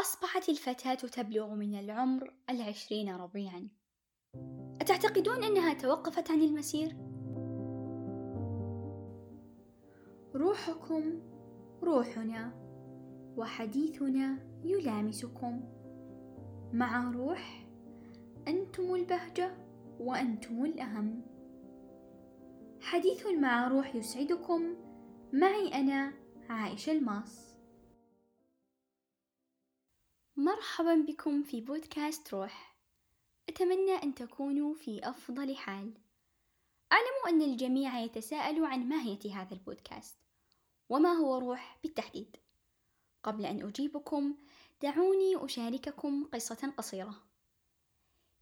أصبحت الفتاة تبلغ من العمر العشرين ربيعًا. أتعتقدون أنها توقفت عن المسير؟ روحكم روحنا وحديثنا يلامسكم مع روح أنتم البهجة وأنتم الأهم حديث مع روح يسعدكم معي أنا عائشة الماس مرحبا بكم في بودكاست روح. أتمنى أن تكونوا في أفضل حال. أعلم أن الجميع يتساءل عن ماهية هذا البودكاست وما هو روح بالتحديد. قبل أن أجيبكم دعوني أشارككم قصة قصيرة.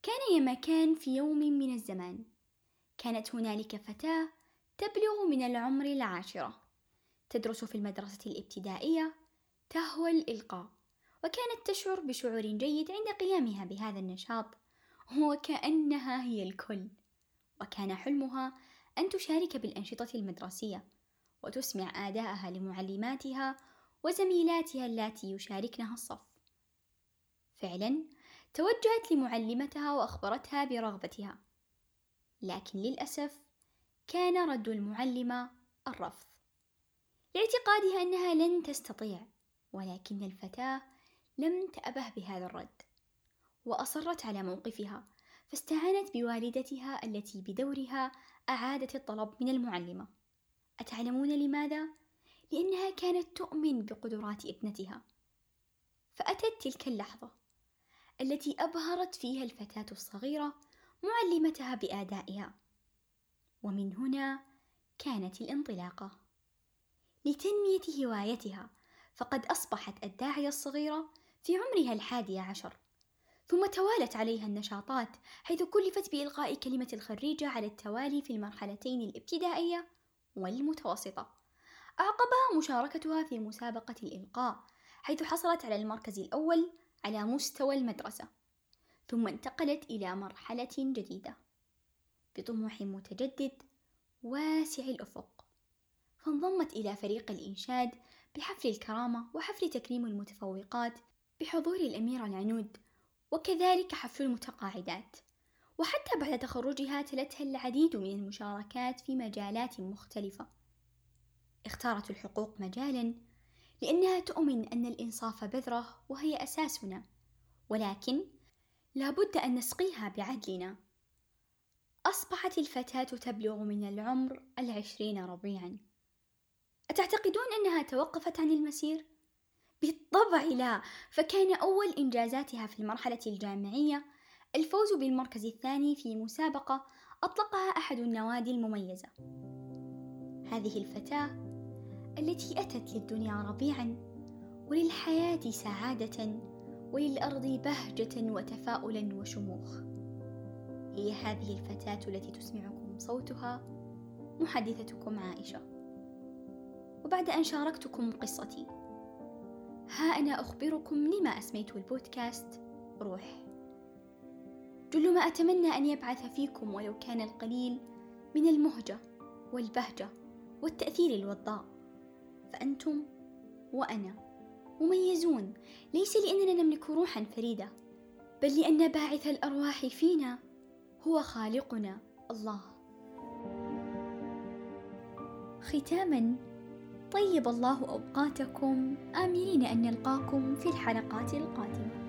كان يا مكان في يوم من الزمان. كانت هنالك فتاة تبلغ من العمر العاشرة. تدرس في المدرسة الابتدائية تهوى الإلقاء. وكانت تشعر بشعور جيد عند قيامها بهذا النشاط وكأنها هي الكل. وكان حلمها أن تشارك بالأنشطة المدرسية وتسمع آداءها لمعلماتها وزميلاتها اللاتي يشاركنها الصف. فعلا توجهت لمعلمتها وأخبرتها برغبتها. لكن للأسف كان رد المعلمة الرفض. لاعتقادها أنها لن تستطيع ولكن الفتاة لم تأبه بهذا الرد وأصرت على موقفها فاستعانت بوالدتها التي بدورها أعادت الطلب من المعلمة. أتعلمون لماذا؟ لأنها كانت تؤمن بقدرات ابنتها. فأتت تلك اللحظة التي أبهرت فيها الفتاة الصغيرة معلمتها بآدائها. ومن هنا كانت الانطلاقة. لتنمية هوايتها فقد أصبحت الداعية الصغيرة في عمرها الحادي عشر. ثم توالت عليها النشاطات حيث كلفت بإلقاء كلمة الخريجة على التوالي في المرحلتين الابتدائية والمتوسطة. أعقبها مشاركتها في مسابقة الإلقاء حيث حصلت على المركز الأول على مستوى المدرسة ثم انتقلت إلى مرحلة جديدة. بطموح متجدد واسع الأفق فانضمت إلى فريق الإنشاد بحفل الكرامة وحفل تكريم المتفوقات بحضور الأميرة العنود وكذلك حفل المتقاعدات. وحتى بعد تخرجها تلتها العديد من المشاركات في مجالات مختلفة. اختارت الحقوق مجالا لأنها تؤمن أن الإنصاف بذرة وهي أساسنا. ولكن لابد أن نسقيها بعدلنا. أصبحت الفتاة تبلغ من العمر العشرين ربيعا. أتعتقدون أنها توقفت عن المسير؟ بالطبع لا. فكان أول إنجازاتها في المرحلة الجامعية الفوز بالمركز الثاني في مسابقة أطلقها أحد النوادي المميزة. هذه الفتاة التي أتت للدنيا ربيعا وللحياة سعادة وللأرض بهجة وتفاؤلا وشموخ. هي هذه الفتاة التي تسمعكم صوتها محدثتكم عائشة. وبعد أن شاركتكم قصتي ها أنا أخبركم لما أسميت البودكاست. روح. جل ما أتمنى أن يبعث فيكم ولو كان القليل من المهجة والبهجة والتأثير الوضاء. فأنتم وأنا مميزون. ليس لأننا نملك روحا فريدة بل لأن باعث الأرواح فينا هو خالقنا الله. ختاما طيب الله أوقاتكم. املين أن نلقاكم في الحلقات القادمة.